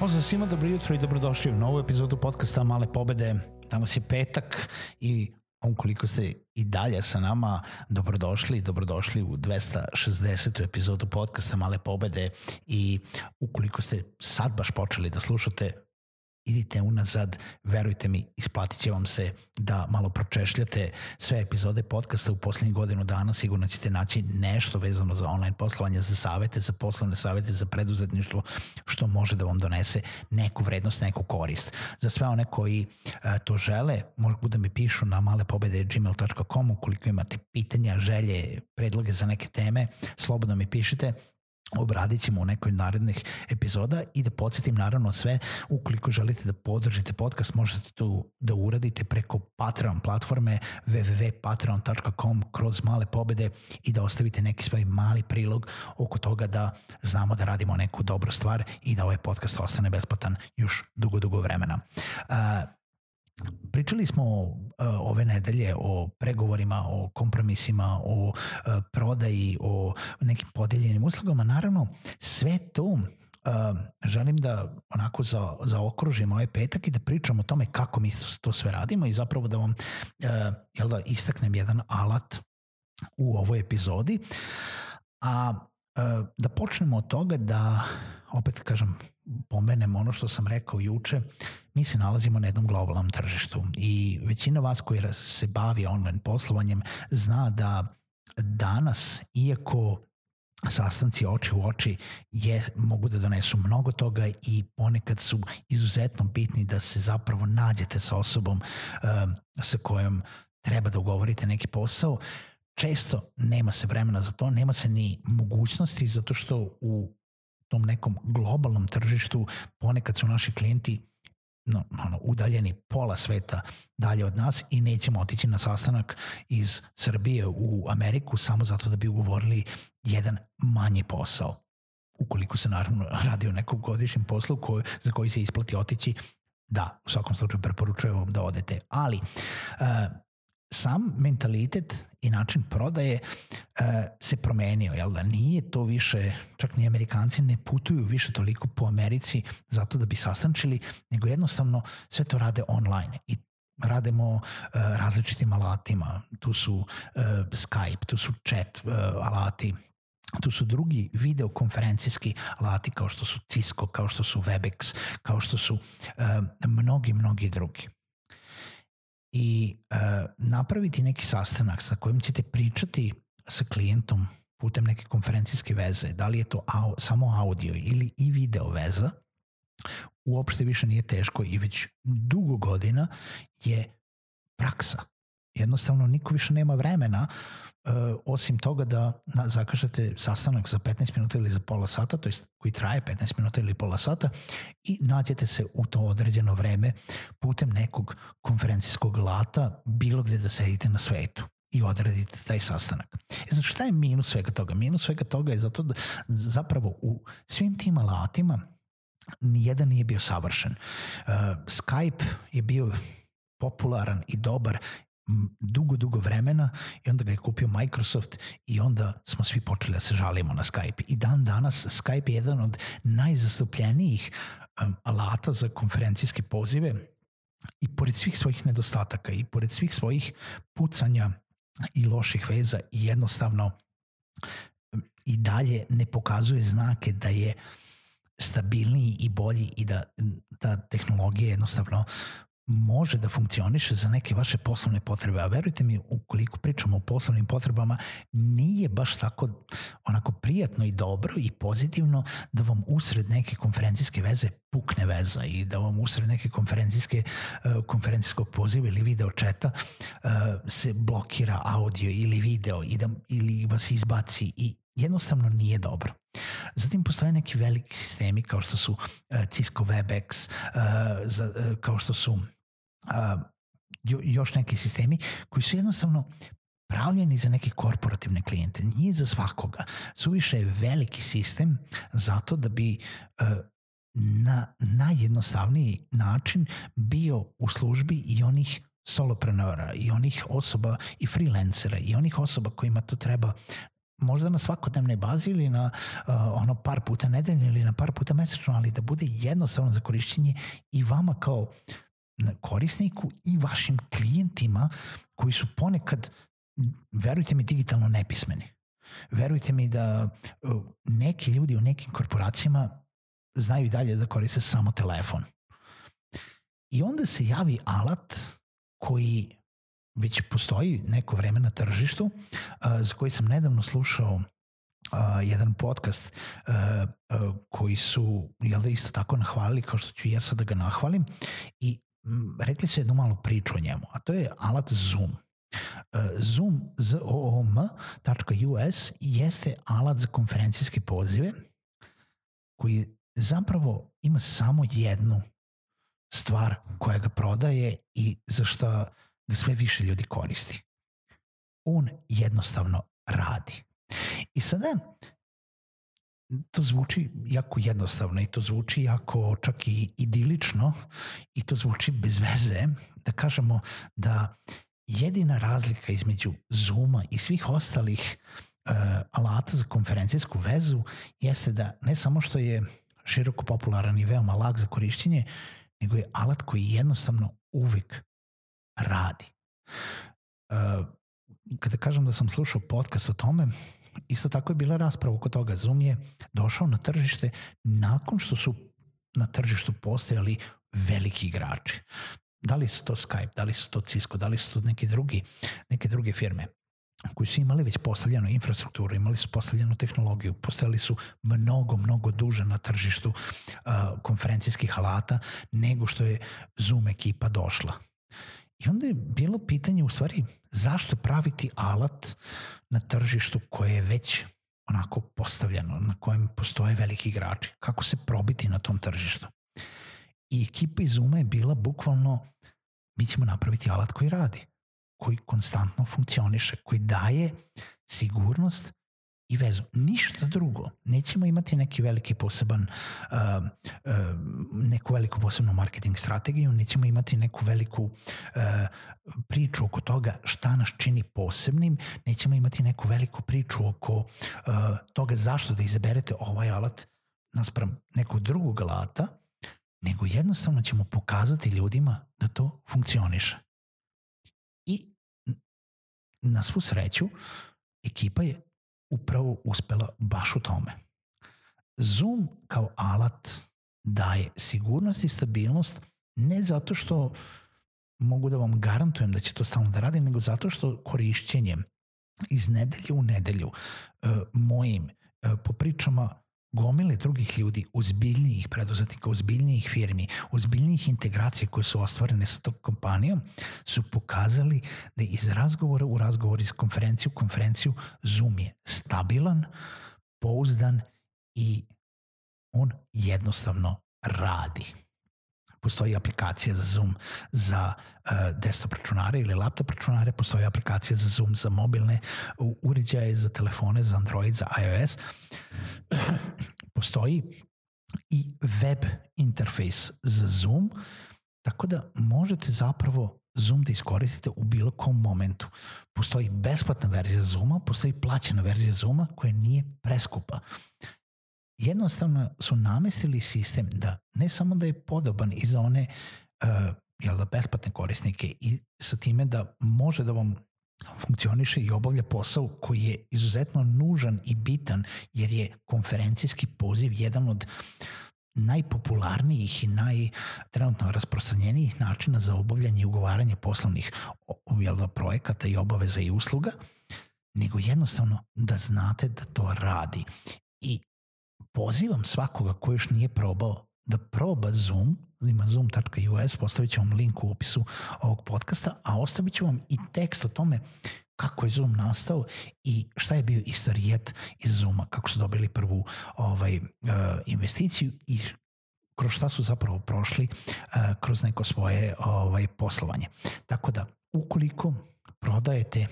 Pozdrav svima, dobro jutro i dobrodošli u novu epizodu podcasta Male pobede. Danas je petak i ukoliko ste i dalje sa nama, dobrodošli i dobrodošli u 260. epizodu podcasta Male pobede i ukoliko ste sad baš počeli da slušate idite unazad, verujte mi, isplatit će vam se da malo pročešljate sve epizode podcasta u poslednjih godinu dana, sigurno ćete naći nešto vezano za online poslovanje, za savete, za poslovne savete, za preduzetništvo, što može da vam donese neku vrednost, neku korist. Za sve one koji e, to žele, mogu da mi pišu na malepobede.gmail.com ukoliko imate pitanja, želje, predloge za neke teme, slobodno mi pišite obradit ćemo u nekoj narednih epizoda i da podsjetim naravno sve, ukoliko želite da podržite podcast, možete to da uradite preko Patreon platforme www.patreon.com kroz male pobede i da ostavite neki svoj mali prilog oko toga da znamo da radimo neku dobru stvar i da ovaj podcast ostane besplatan još dugo, dugo vremena. Uh, Pričali smo uh, ove nedelje o pregovorima, o kompromisima, o uh, prodaji, o nekim podeljenim uslugama. Naravno, sve to uh, želim da onako za, zaokružim ovaj petak i da pričam o tome kako mi to sve radimo i zapravo da vam jel da, istaknem jedan alat u ovoj epizodi. A da počnemo od toga da, opet kažem, pomenem ono što sam rekao juče, mi se nalazimo na jednom globalnom tržištu i većina vas koji se bavi online poslovanjem zna da danas, iako sastanci oči u oči je, mogu da donesu mnogo toga i ponekad su izuzetno bitni da se zapravo nađete sa osobom uh, sa kojom treba da ugovorite neki posao. Često nema se vremena za to, nema se ni mogućnosti zato što u tom nekom globalnom tržištu ponekad su naši klijenti no, ono, udaljeni pola sveta dalje od nas i nećemo otići na sastanak iz Srbije u Ameriku samo zato da bi ugovorili jedan manji posao. Ukoliko se naravno radi o nekom godišnjem poslu koji, za koji se isplati otići, da, u svakom slučaju preporučujem vam da odete. Ali, uh, sam mentalitet i način prodaje uh, se promenio, jel da? Nije to više, čak ni Amerikanci ne putuju više toliko po Americi zato da bi sastančili, nego jednostavno sve to rade online i radimo uh, različitim alatima, tu su uh, Skype, tu su chat uh, alati, tu su drugi videokonferencijski alati kao što su Cisco, kao što su Webex, kao što su uh, mnogi, mnogi drugi i uh, napraviti neki sastanak sa kojim ćete pričati sa klijentom putem neke konferencijske veze, da li je to au, samo audio ili i video veza, uopšte više nije teško i već dugo godina je praksa. Jednostavno niko više nema vremena uh, osim toga da na, zakažete sastanak za 15 minuta ili za pola sata, to jest koji traje 15 minuta ili pola sata i nađete se u to određeno vreme putem nekog konferencijskog lata bilo gde da sedite na svetu i odradite taj sastanak. E znači šta je minus svega toga? Minus svega toga je zato da zapravo u svim tim alatima nijedan nije bio savršen. Uh, Skype je bio popularan i dobar dugo, dugo vremena i onda ga je kupio Microsoft i onda smo svi počeli da se žalimo na Skype. I dan danas Skype je jedan od najzastupljenijih um, alata za konferencijske pozive i pored svih svojih nedostataka i pored svih svojih pucanja i loših veza i jednostavno um, i dalje ne pokazuje znake da je stabilniji i bolji i da ta tehnologija jednostavno može da funkcioniše za neke vaše poslovne potrebe, a verujte mi, ukoliko pričamo o poslovnim potrebama, nije baš tako onako prijatno i dobro i pozitivno da vam usred neke konferencijske veze pukne veza i da vam usred neke konferencijske uh, konferencijskog poziva ili video četa uh, se blokira audio ili video i da, ili vas izbaci i jednostavno nije dobro. Zatim postoje neki veliki sistemi kao što su uh, Cisco WebEx, kao što su još neki sistemi koji su jednostavno pravljeni za neke korporativne klijente, nije za svakoga. Suviše je veliki sistem zato da bi uh, na najjednostavniji način bio u službi i onih soloprenora i onih osoba i freelancera i onih osoba kojima to treba možda na svakodnevnoj bazi ili na uh, ono par puta nedeljno ili na par puta mesečno, ali da bude jednostavno za korišćenje i vama kao korisniku i vašim klijentima koji su ponekad, verujte mi, digitalno nepismeni. Verujte mi da uh, neki ljudi u nekim korporacijama znaju i dalje da koriste samo telefon. I onda se javi alat koji već postoji neko vreme na tržištu, uh, za koji sam nedavno slušao uh, jedan podcast uh, uh, koji su jel da isto tako nahvalili kao što ću ja sad da ga nahvalim i rekli su jednu malu priču o njemu, a to je alat Zoom. Uh, Zoom, zoom.us jeste alat za konferencijske pozive koji zapravo ima samo jednu stvar koja ga prodaje i za šta ga sve više ljudi koristi. On jednostavno radi. I sada to zvuči jako jednostavno i to zvuči jako čak i idilično i to zvuči bez veze da kažemo da jedina razlika između Zuma i svih ostalih uh, alata za konferencijsku vezu jeste da ne samo što je široko popularan i veoma lag za korišćenje, nego je alat koji jednostavno uvek radi. Uh, kada kažem da sam slušao podcast o tome, isto tako je bila rasprava oko toga. Zoom je došao na tržište nakon što su na tržištu postojali veliki igrači. Da li su to Skype, da li su to Cisco, da li su to neke, drugi, neke druge firme koji su imali već postavljenu infrastrukturu, imali su postavljenu tehnologiju, postojali su mnogo, mnogo duže na tržištu uh, konferencijskih alata nego što je Zoom ekipa došla. I onda je bilo pitanje u stvari zašto praviti alat na tržištu koje je već onako postavljeno, na kojem postoje veliki igrači. Kako se probiti na tom tržištu? I ekipa iz Zuma je bila bukvalno mi ćemo napraviti alat koji radi, koji konstantno funkcioniše, koji daje sigurnost i vezu. Ništa drugo. Nećemo imati neki veliki poseban, uh, uh, neku veliku posebnu marketing strategiju, nećemo imati neku veliku uh, priču oko toga šta nas čini posebnim, nećemo imati neku veliku priču oko uh, toga zašto da izaberete ovaj alat naspram nekog drugog alata, nego jednostavno ćemo pokazati ljudima da to funkcioniše. I na svu sreću, ekipa je upravo uspela baš u tome. Zoom kao alat daje sigurnost i stabilnost ne zato što mogu da vam garantujem da će to stalno da radi, nego zato što korišćenjem iz nedelje u nedelju uh, mojim uh, po pričama gomile drugih ljudi, ozbiljnijih preduzetnika, ozbiljnijih firmi, ozbiljnijih integracija koje su ostvarene sa tom kompanijom, su pokazali da iz razgovora u razgovor, iz konferenciju u konferenciju, Zoom je stabilan, pouzdan i on jednostavno radi. Postoji aplikacija za Zoom za uh, desktop računare ili laptop računare, postoji aplikacija za Zoom za mobilne uređaje, za telefone, za Android, za iOS. postoji i web interfejs za Zoom, tako da možete zapravo Zoom da iskoristite u bilo kom momentu. Postoji besplatna verzija Zooma, postoji plaćena verzija Zooma koja nije preskupa jednostavno su namestili sistem da ne samo da je podoban i za one uh, jel da, besplatne korisnike i sa time da može da vam funkcioniše i obavlja posao koji je izuzetno nužan i bitan jer je konferencijski poziv jedan od najpopularnijih i naj trenutno rasprostranjenijih načina za obavljanje i ugovaranje poslovnih jel, projekata i obaveza i usluga, nego jednostavno da znate da to radi. I pozivam svakoga ko još nije probao da proba Zoom, ima zoom.us, postavit ću vam link u opisu ovog podcasta, a ostavit ću vam i tekst o tome kako je Zoom nastao i šta je bio istorijet iz Zooma, kako su dobili prvu ovaj, uh, investiciju i kroz šta su zapravo prošli uh, kroz neko svoje ovaj poslovanje. Tako da, ukoliko prodajete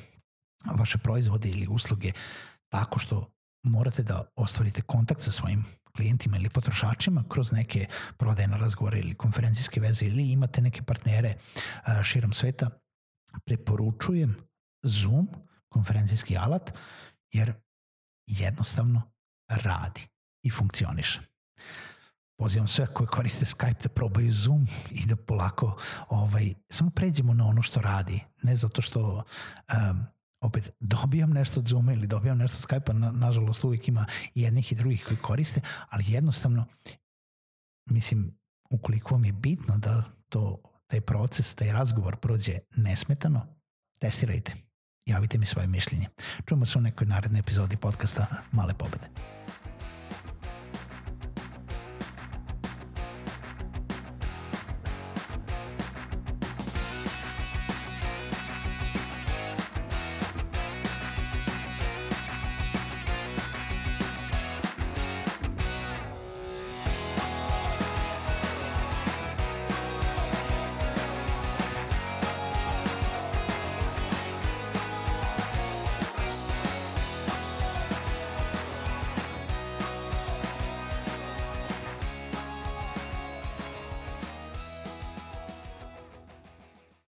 vaše proizvode ili usluge tako što morate da ostvarite kontakt sa svojim klijentima ili potrošačima kroz neke prodajne razgovore ili konferencijske veze ili imate neke partnere širom sveta, preporučujem Zoom, konferencijski alat, jer jednostavno radi i funkcioniše. Pozivam sve koji koriste Skype da probaju Zoom i da polako ovaj, samo pređemo na ono što radi. Ne zato što um, opet dobijam nešto od Zooma ili dobijam nešto od Skype-a, na, nažalost uvijek ima i jednih i drugih koji koriste, ali jednostavno mislim, ukoliko vam je bitno da to, taj proces, taj razgovor prođe nesmetano, testirajte javite mi svoje mišljenje. Čujemo se u nekoj narednoj epizodi podcasta Male pobede.